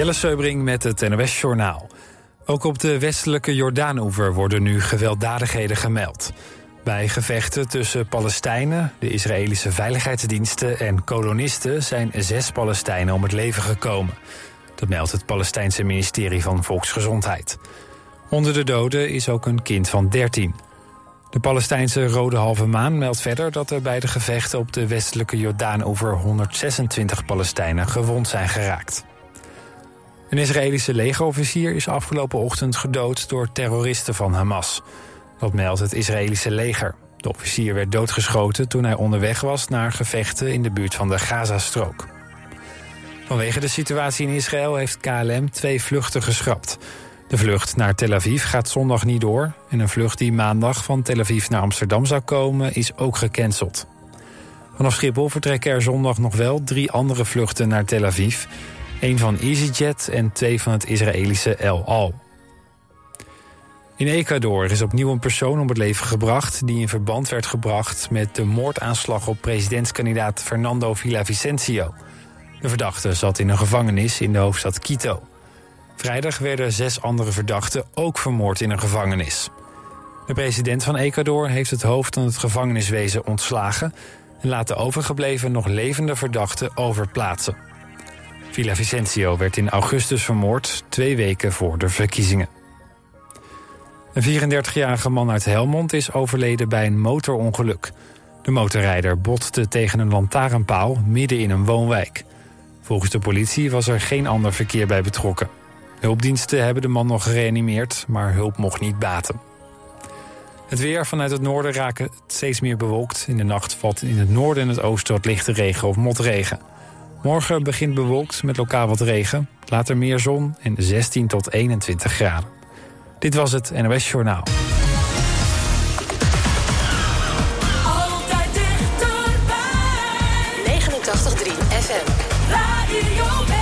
Jelle Seubring met het NOS Journaal. Ook op de westelijke Jordaanoever worden nu gewelddadigheden gemeld. Bij gevechten tussen Palestijnen, de Israëlische veiligheidsdiensten en kolonisten zijn zes Palestijnen om het leven gekomen. Dat meldt het Palestijnse ministerie van Volksgezondheid. Onder de doden is ook een kind van 13. De Palestijnse Rode Halve Maan meldt verder dat er bij de gevechten op de westelijke Jordaanoever 126 Palestijnen gewond zijn geraakt. Een Israëlische legerofficier is afgelopen ochtend gedood door terroristen van Hamas. Dat meldt het Israëlische leger. De officier werd doodgeschoten toen hij onderweg was naar gevechten in de buurt van de Gazastrook. Vanwege de situatie in Israël heeft KLM twee vluchten geschrapt. De vlucht naar Tel Aviv gaat zondag niet door... en een vlucht die maandag van Tel Aviv naar Amsterdam zou komen... is ook gecanceld. Vanaf Schiphol vertrekken er zondag nog wel drie andere vluchten naar Tel Aviv... Een van EasyJet en twee van het Israëlische El Al. In Ecuador is opnieuw een persoon om het leven gebracht... die in verband werd gebracht met de moordaanslag op presidentskandidaat Fernando Villavicencio. De verdachte zat in een gevangenis in de hoofdstad Quito. Vrijdag werden zes andere verdachten ook vermoord in een gevangenis. De president van Ecuador heeft het hoofd van het gevangeniswezen ontslagen... en laat de overgebleven nog levende verdachten overplaatsen. Vicencio werd in augustus vermoord, twee weken voor de verkiezingen. Een 34-jarige man uit Helmond is overleden bij een motorongeluk. De motorrijder botste tegen een lantaarnpaal midden in een woonwijk. Volgens de politie was er geen ander verkeer bij betrokken. Hulpdiensten hebben de man nog gereanimeerd, maar hulp mocht niet baten. Het weer vanuit het noorden raken steeds meer bewolkt. In de nacht valt in het noorden en het oosten wat lichte regen of motregen. Morgen begint bewolkt met lokaal wat regen. Later meer zon en 16 tot 21 graden. Dit was het NOS Journaal. Altijd dichterbij. 89.3 FM. Radio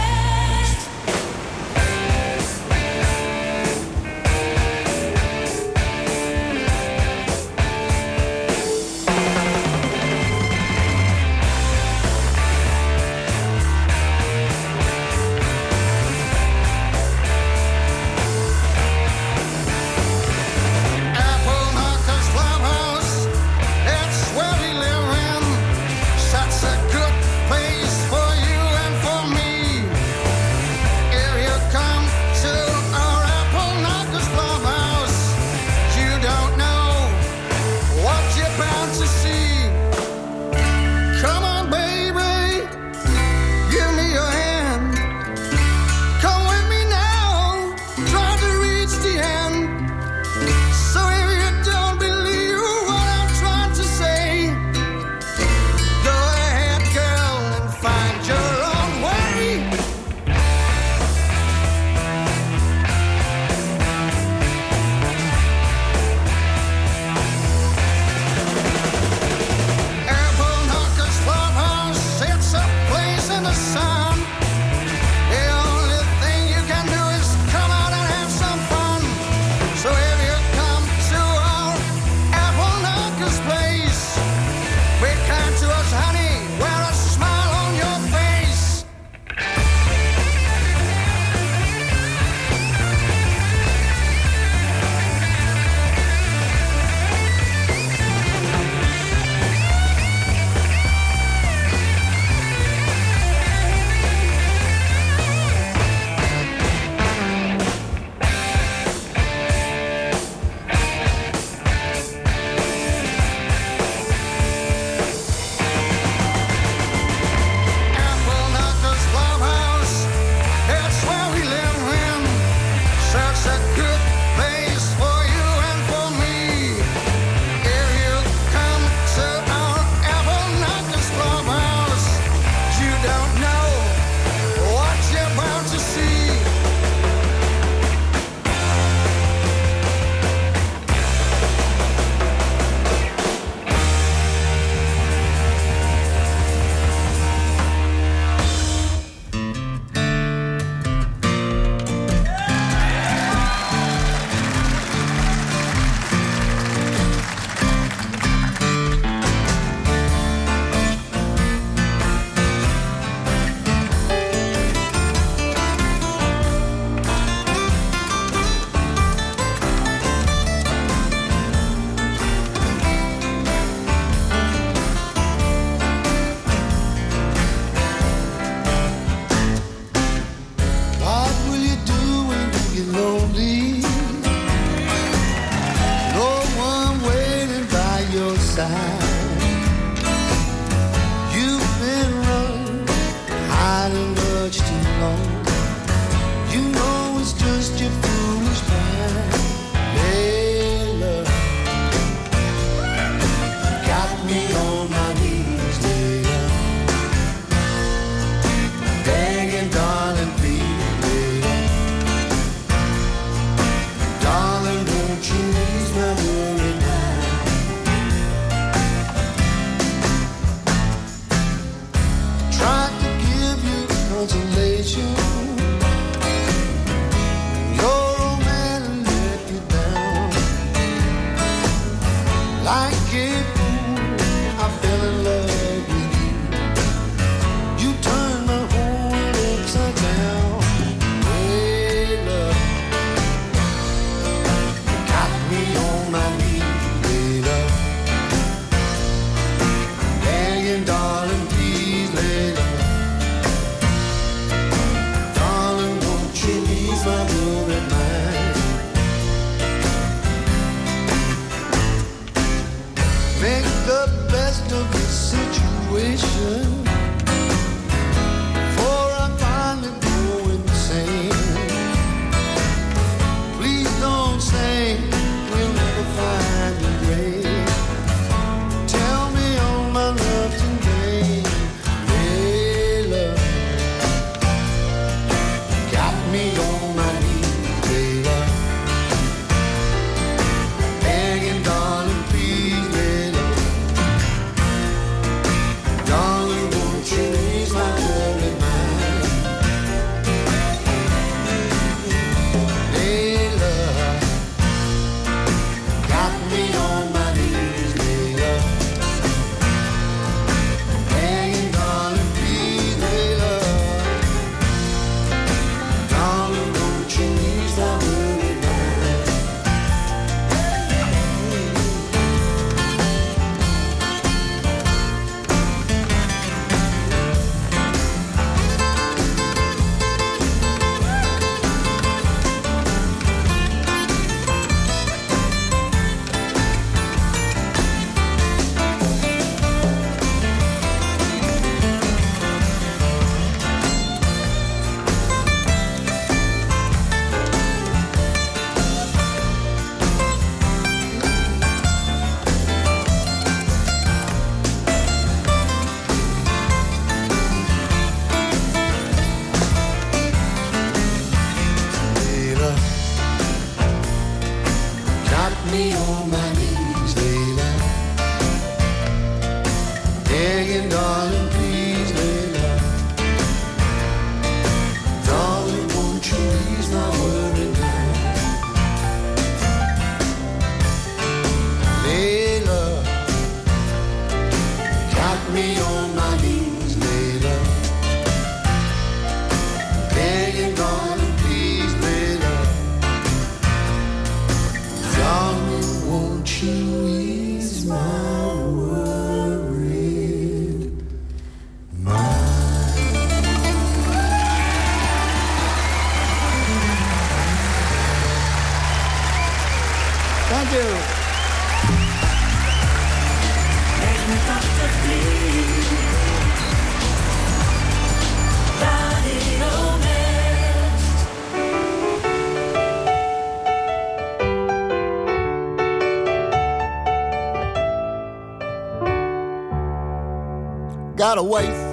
got a wife,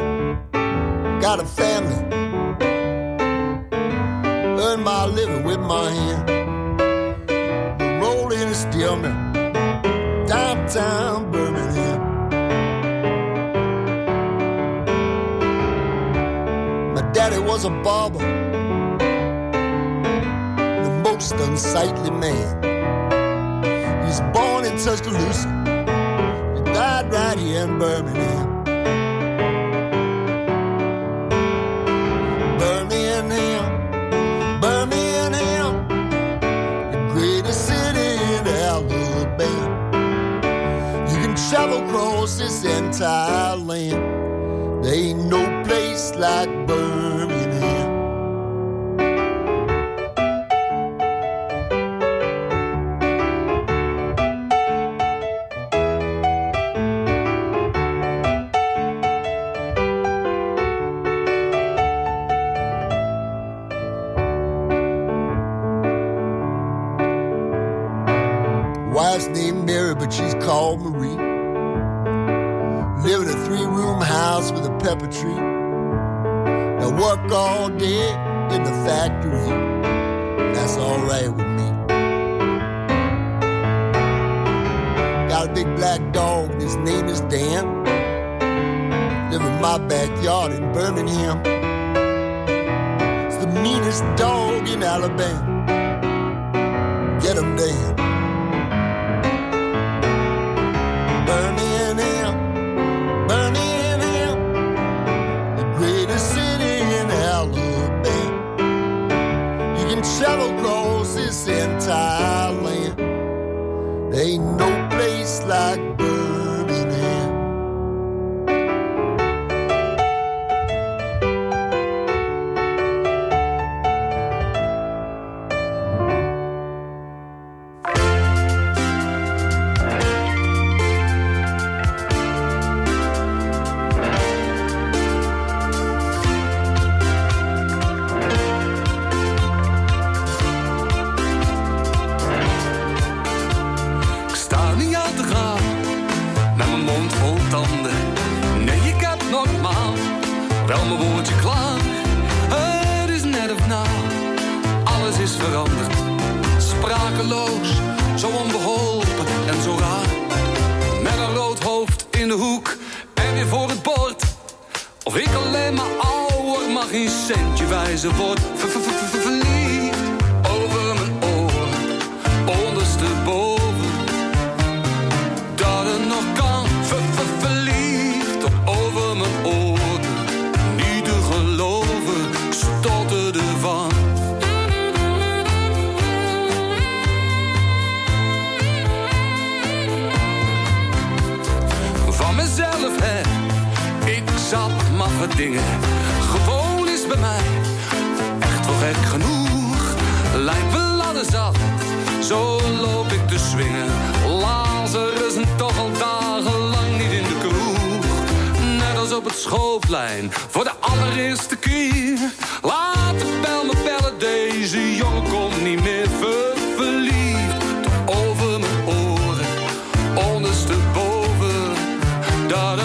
got a family, earn my living with my hand. Roll in and steal me downtown Birmingham. My daddy was a barber, the most unsightly man. He was born in Tuscaloosa, he died right here in Birmingham. Thailand. There ain't no place like and travel grows this entire land. They know da da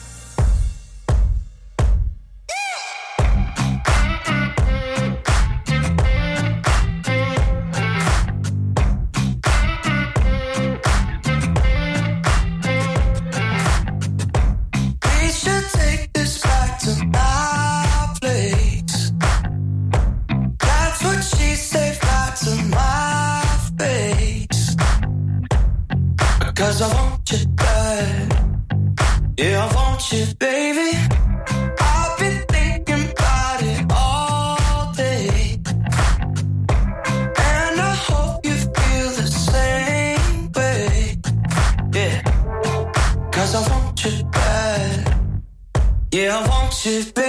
should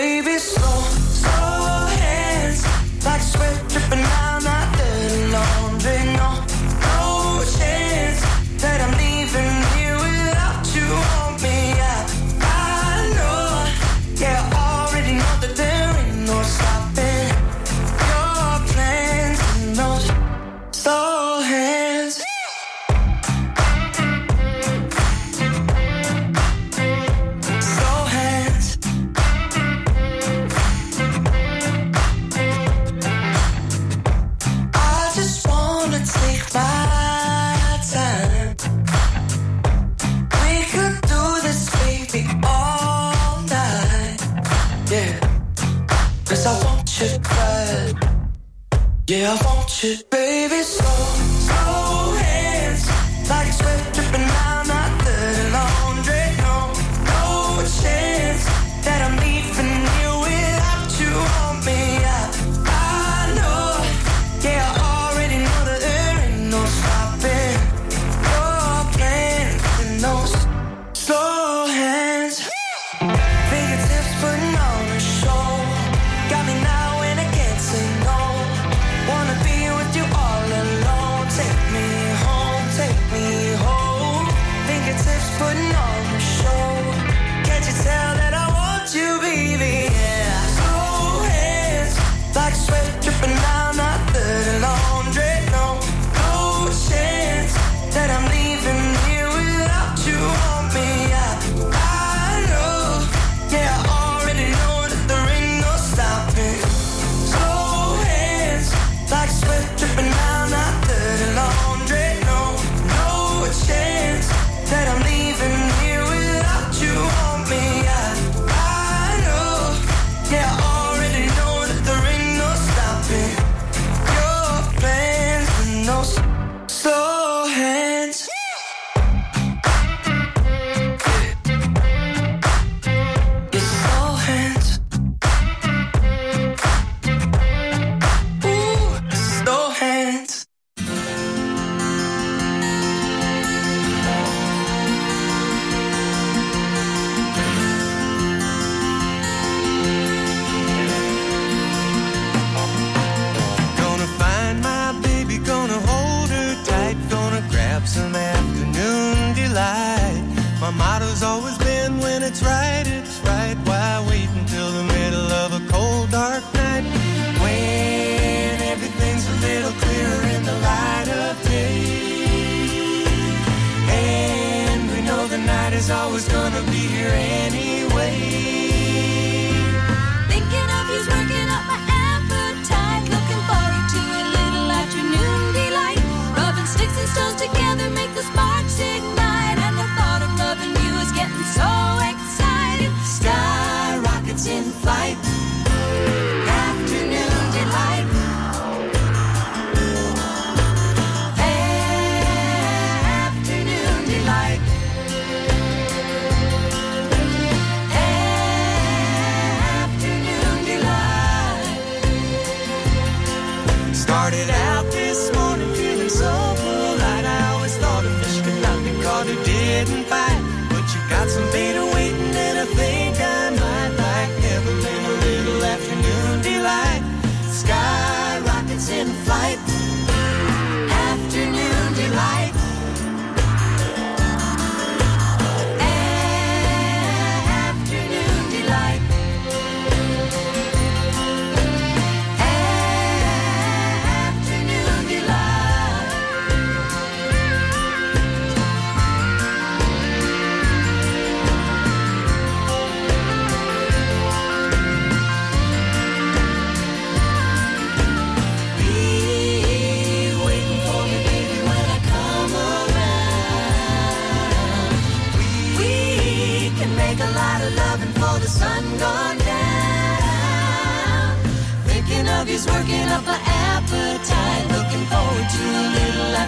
Started out this morning feeling so polite. I always thought a fish could not be caught who didn't bite.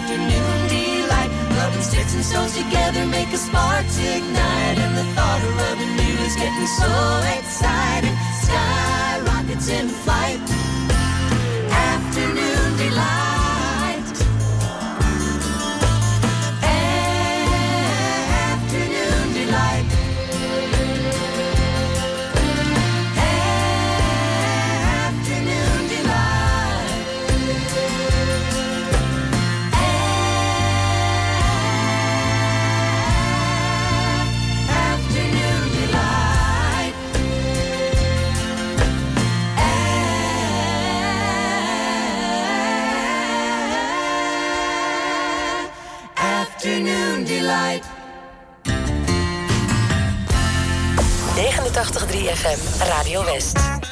afternoon delight. Rubbing sticks and stones together make a spark ignite. And the thought of rubbing you is getting so exciting. Sky rockets in flight. 89.3 FM Radio West.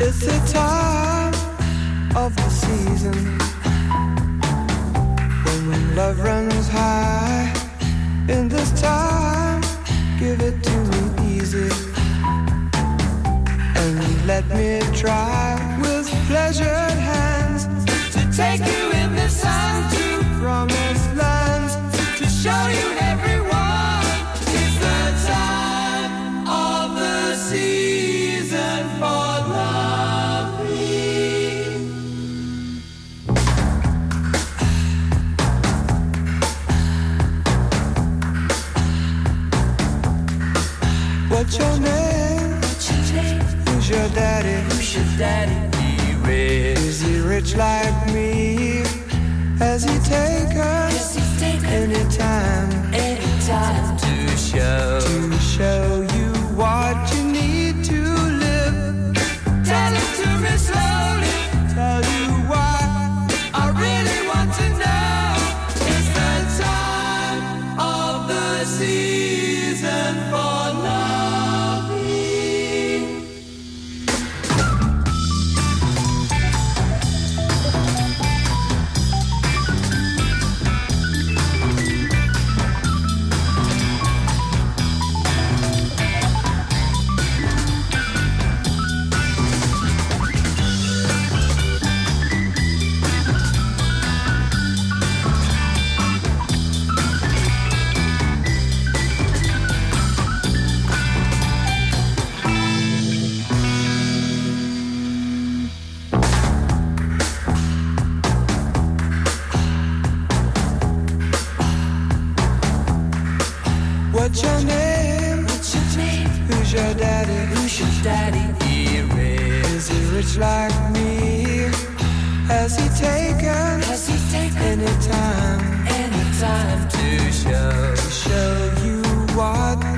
It's the time of the season when love runs high. In this time, give it to me easy and let me try with pleasured hands to take you in the sun to promised lands to show you daddy? He rich. Is he rich like me? Has he taken anytime? Anytime to show to show What's your name? What's your name? Who's your daddy? Who's your daddy? He rich. Is he rich like me? Has he taken? Has he taken any time? Any time to show to show you what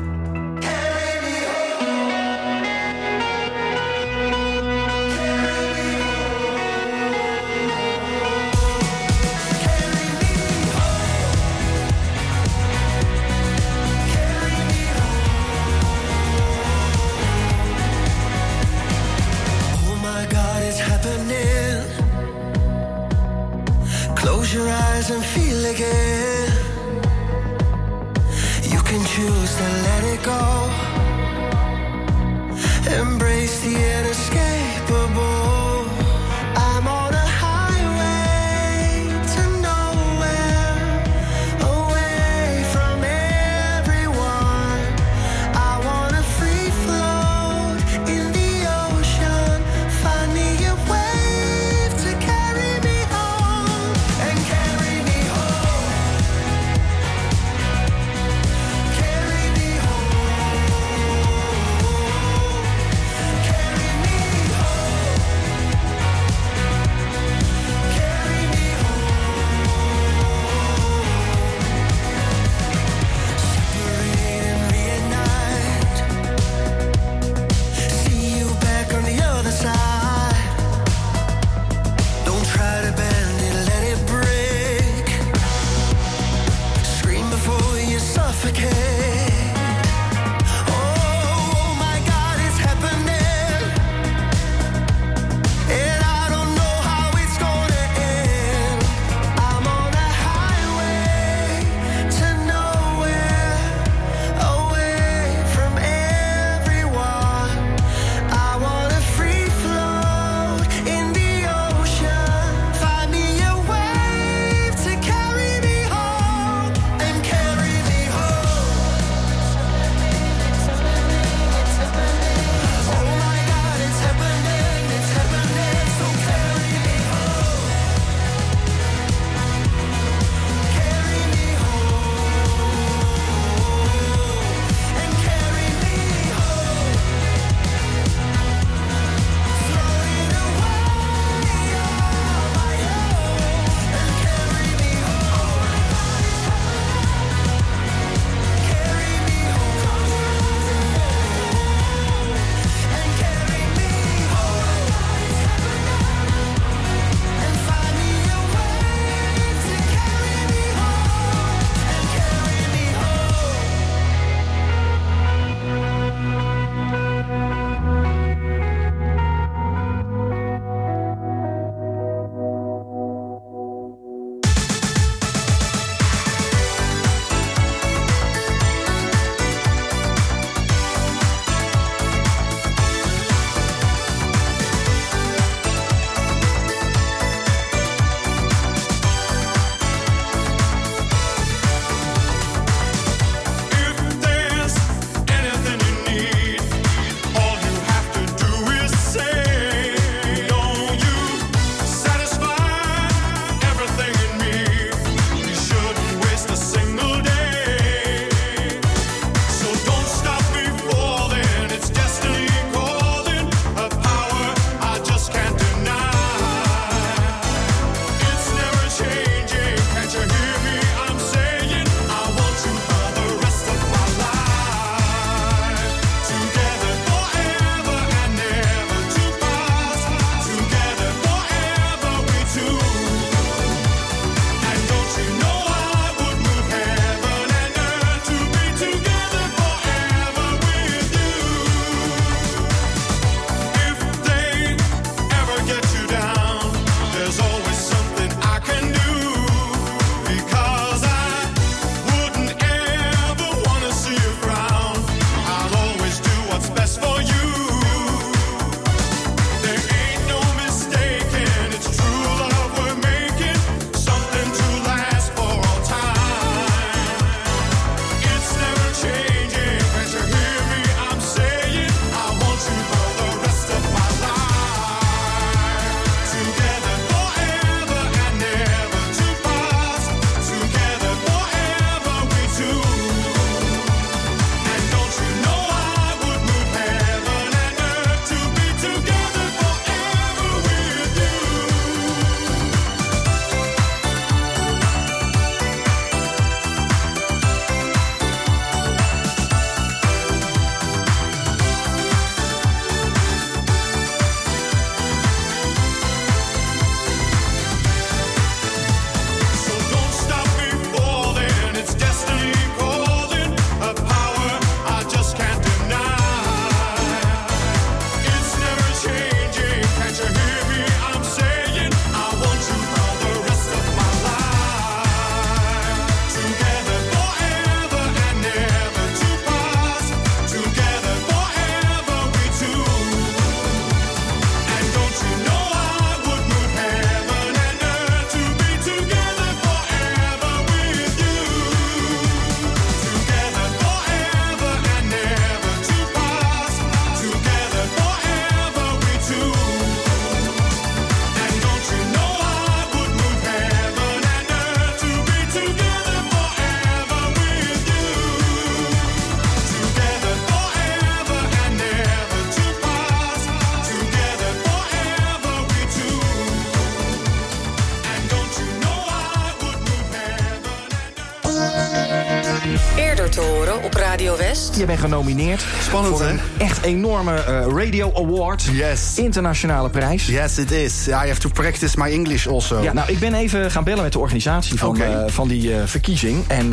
Je bent genomineerd Spannend, voor hè? een echt enorme eh, Radio Award. Yes. Internationale prijs. Yes, it is. I have to practice my English also. Ja, nou, ik ben even gaan bellen met de organisatie van, eh, van die eh, verkiezing. En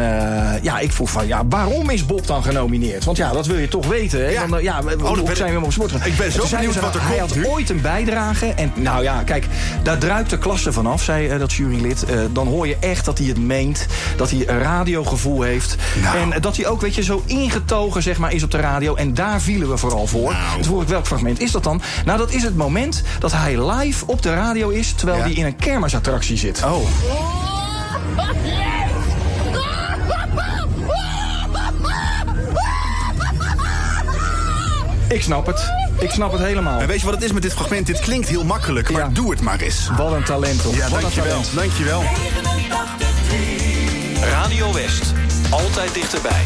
ja, ik vroeg van, ja, waarom is Bob dan genomineerd? Want ja, dat wil je toch weten, hè? Ja. Dan, ja, we- ben zijn we op sport? Ik ben En zo benieuwd ze, wat er Hij komt had ooit een bijdrage. En nou ja, kijk, daar druipt de klasse vanaf, zei dat jurylid. Dan hoor je echt dat hij het meent. Dat hij een radiogevoel heeft. Nou. En dat hij ook, weet je, zo ingetogen zeg maar, is op de radio. En daar vielen we vooral voor. Nou. Toen vroeg ik, welk fragment is dat dan? Nou, dat is het moment dat hij live op de radio is... terwijl Ja. hij in een kermisattractie zit. Oh. Ik snap het. Ik snap het helemaal. En weet je wat het is met dit fragment? Dit klinkt heel makkelijk, maar Ja. doe het maar eens. Wat een talent, toch? Ja, Wat dankjewel. talent. Dankjewel. Radio West. Altijd dichterbij.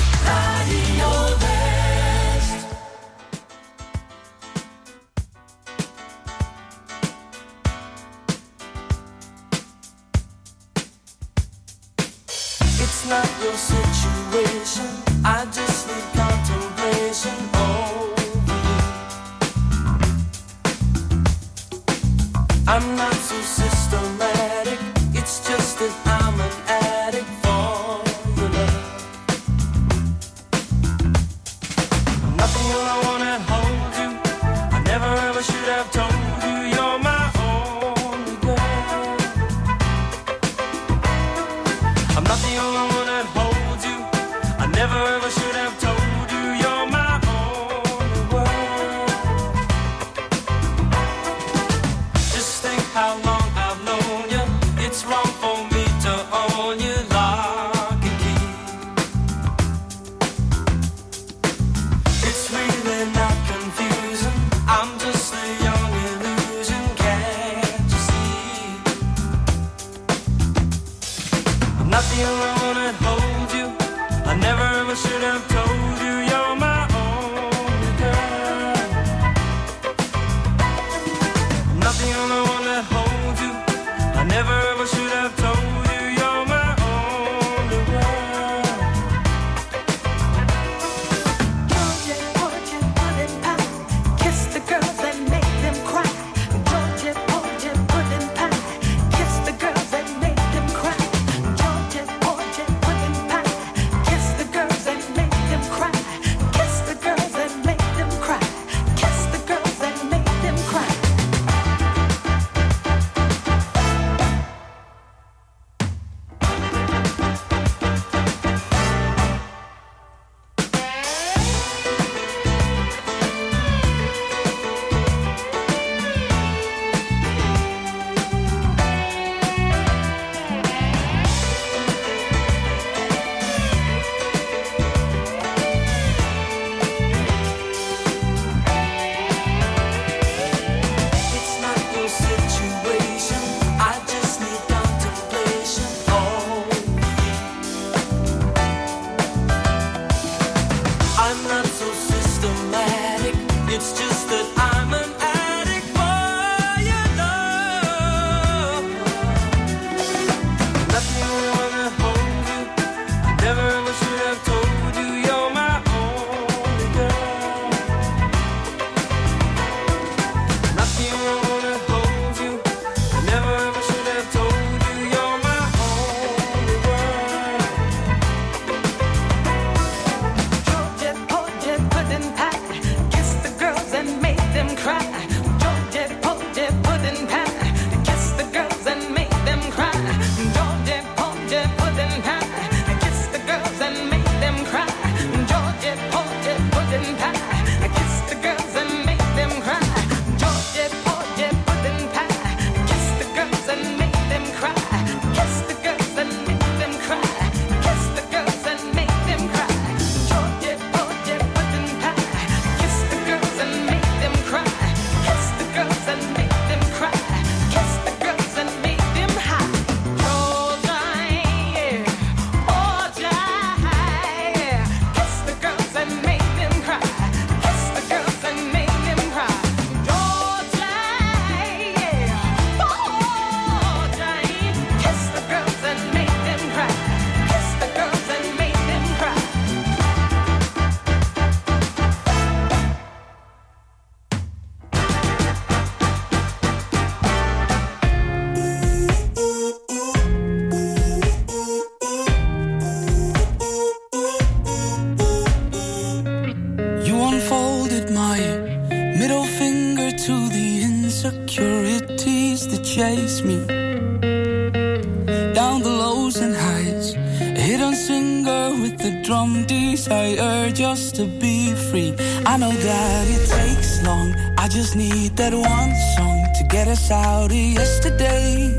I know that it takes long. I just need that one song to get us out of yesterday.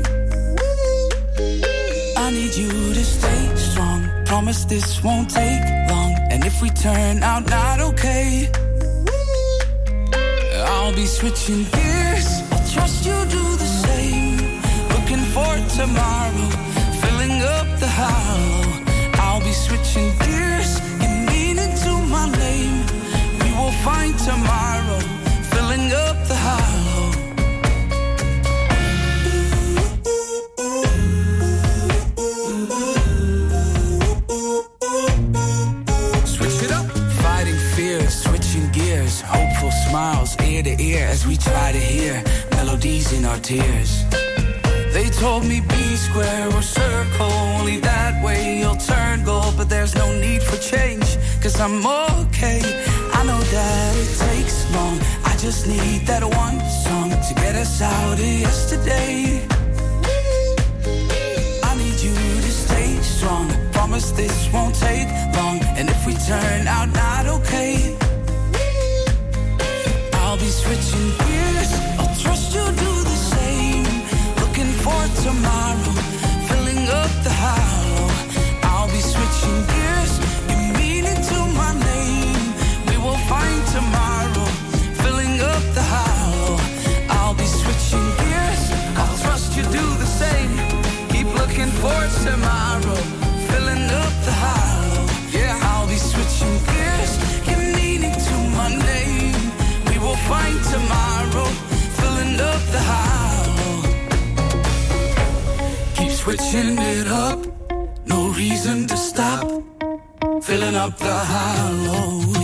I need you to stay strong. Promise this won't take long. And if we turn out not okay, I'll be switching gears. Tomorrow, filling up the hollow. Switch it up. Fighting fears, switching gears, hopeful smiles ear to ear as we try to hear melodies in our tears. They told me be square or circle, only that way you'll turn gold. But there's no need for change, cause I'm okay. Just need that one song to get us out of yesterday. I need you to stay strong, I promise this won't take long. And if we turn out not okay, I'll be switching gears. I'll trust you do the same. Looking for tomorrow, up the hollow.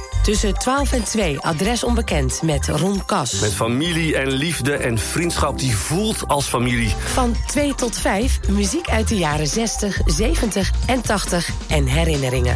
Tussen 12 en 2 adres onbekend met Ron Kas. Met familie en liefde en vriendschap die voelt als familie. Van 2 tot 5 muziek uit de jaren 60, 70 en 80 en herinneringen.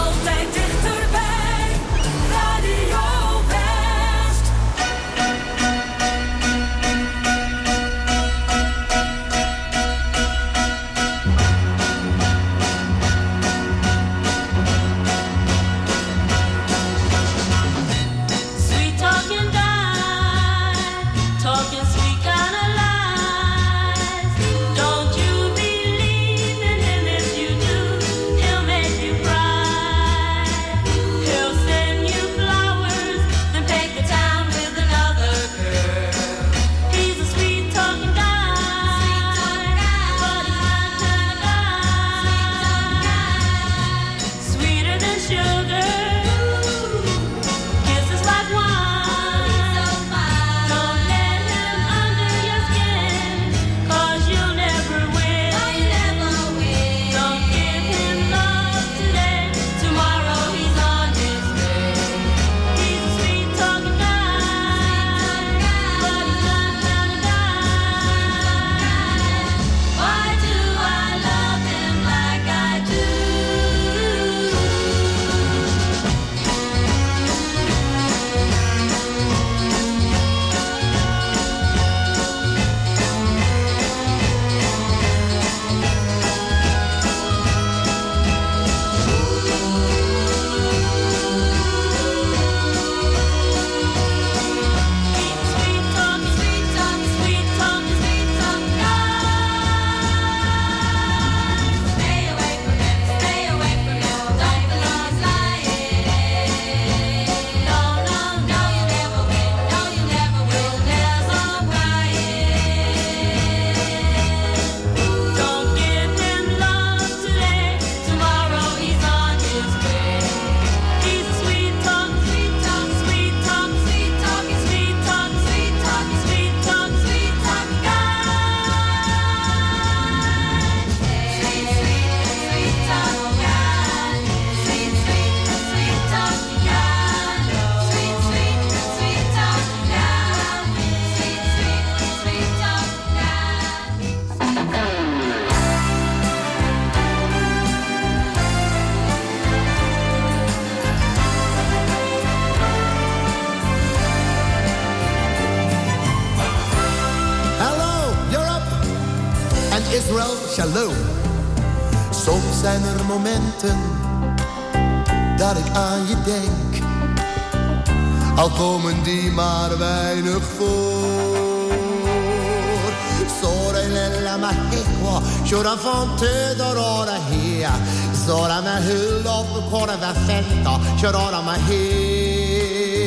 korva fenta, shura mahekwa.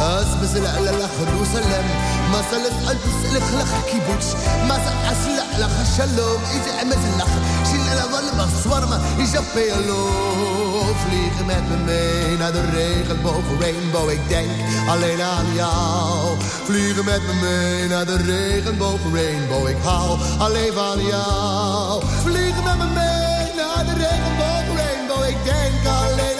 أسبس لا لا لا خروسلم ما سلت ألف سلخ لخ كيبوتش ما سأسل لخ شلوم إجا أمز لخ شيل لا ول بصور ما إجا بيلو Vliegen met me mee naar de regenboog rainbow Ik denk alleen aan jou Vliegen met me mee naar de regenboog rainbow Ik hou alleen van jou Vliegen met me mee naar de regenboog again, darling.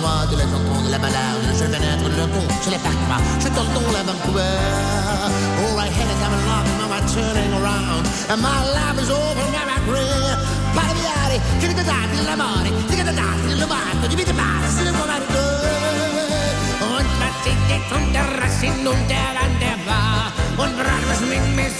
toi, de la chanson, de la balade, le je les pas. Je la Vancouver. All I had is I'm now I'm turning around, and my life is over, now I'm real. Parviare, che l'amore, che ne dati di vita pazza, se ne può Und man sieht jetzt unter und der Land, der und mit mir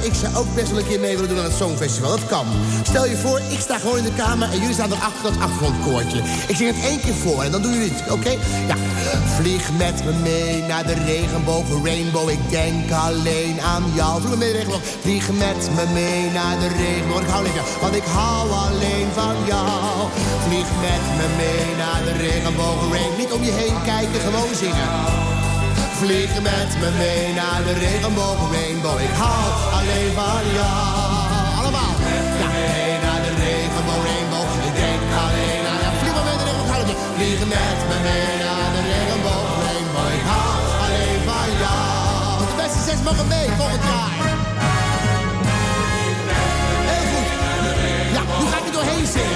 ik zou ook best wel een keer mee willen doen aan het Songfestival. Dat kan. Stel je voor, ik sta gewoon in de kamer en jullie staan erachter dat achtergrondkoortje. Ik zing het één keer voor en dan doen jullie het, oké? Ja. Vlieg met me mee naar de regenboog, rainbow. Ik denk alleen aan jou. Vlieg met me mee. Vlieg met me mee naar de regenboog. Ik hou jou, want ik hou alleen van jou. Vlieg met me mee naar de regenboog, rain. Niet om je heen kijken, gewoon zingen. Vlieg met me mee naar de regenboog rainbow. Ik hou alleen van jou. Allemaal. Ja, mee naar de regenboog rainbow. Ik denk alleen aan jou. Vlieg maar mee naar de regenboog. hou het. Vlieg met me mee naar de regenboog rainbow. Ik hou alleen van jou. De beste zes mogen mee volgend jaar. Heel goed. Ja, nu ga ik er doorheen zingen.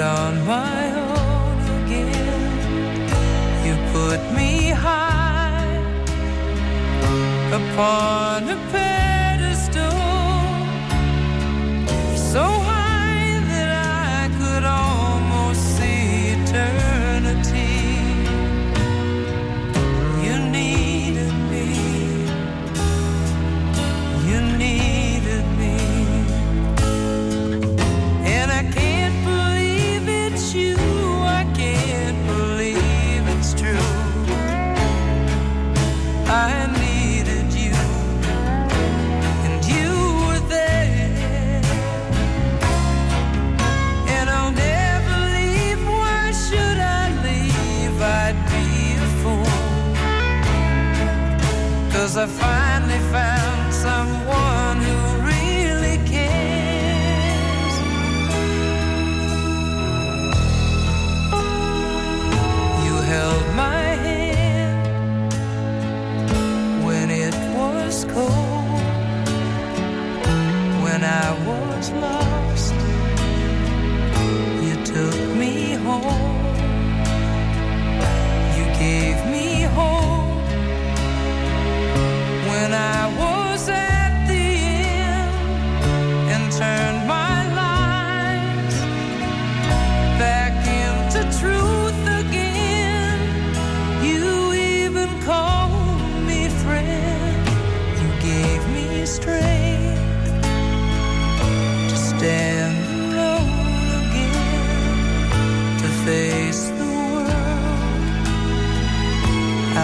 On my own again. You put me high upon a Cause I find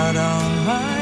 out on my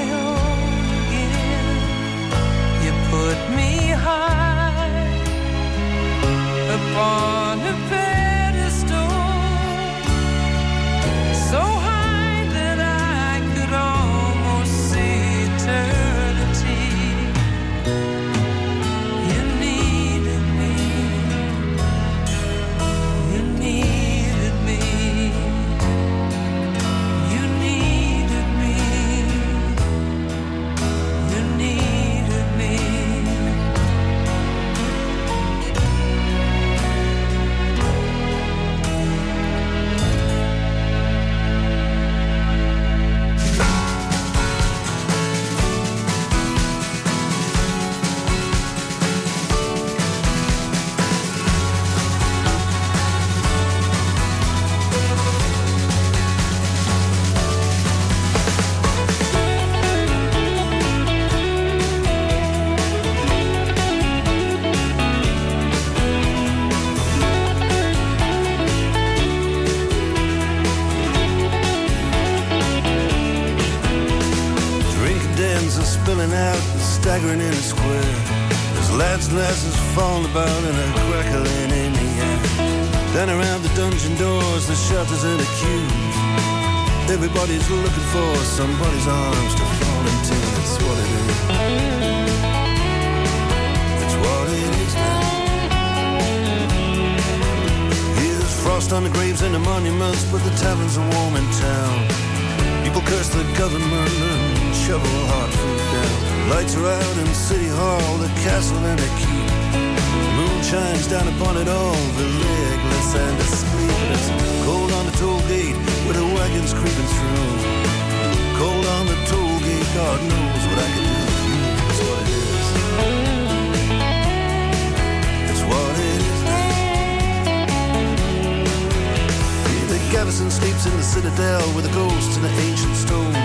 somebody's arms to fall into. It's what it is. It's what it is now. Here's frost on the graves and the monuments, but the taverns are warm in town. People curse the government and shovel hard food down. Lights are out in City Hall, the castle and the keep. Moon shines down upon it all, the legless and the sleepless. Cold on the toll gate with the wagons creeping through. Cold on the toll gate, God knows what I can do. It's what it is. It's what it is the garrison sleeps in the citadel with the ghosts and the ancient stones.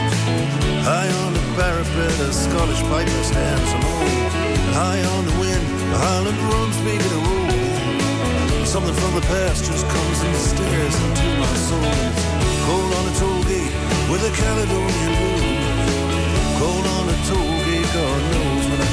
High on the parapet, a Scottish piper stands alone. High on the wind, the Highland runs making a roll. Something from the past just comes and stares into my soul. Cold on a toll with a Caledonian blue. Cold on a toll gate, God knows what I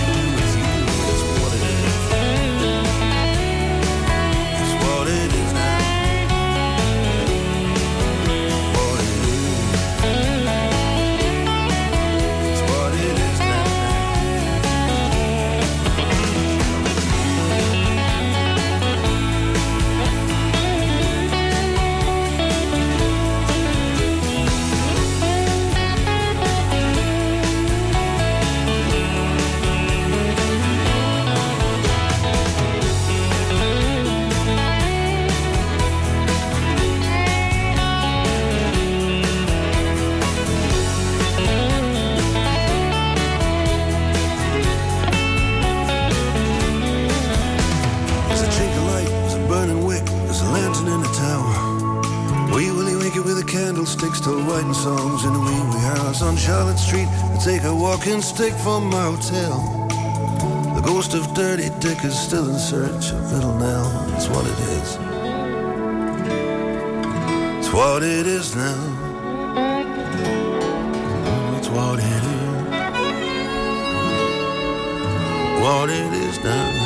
Charlotte Street. I take a walking stick from my hotel. The ghost of Dirty Dick is still in search of Little Nell. It's what it is. It's what it is now. It's what it is. What it is now.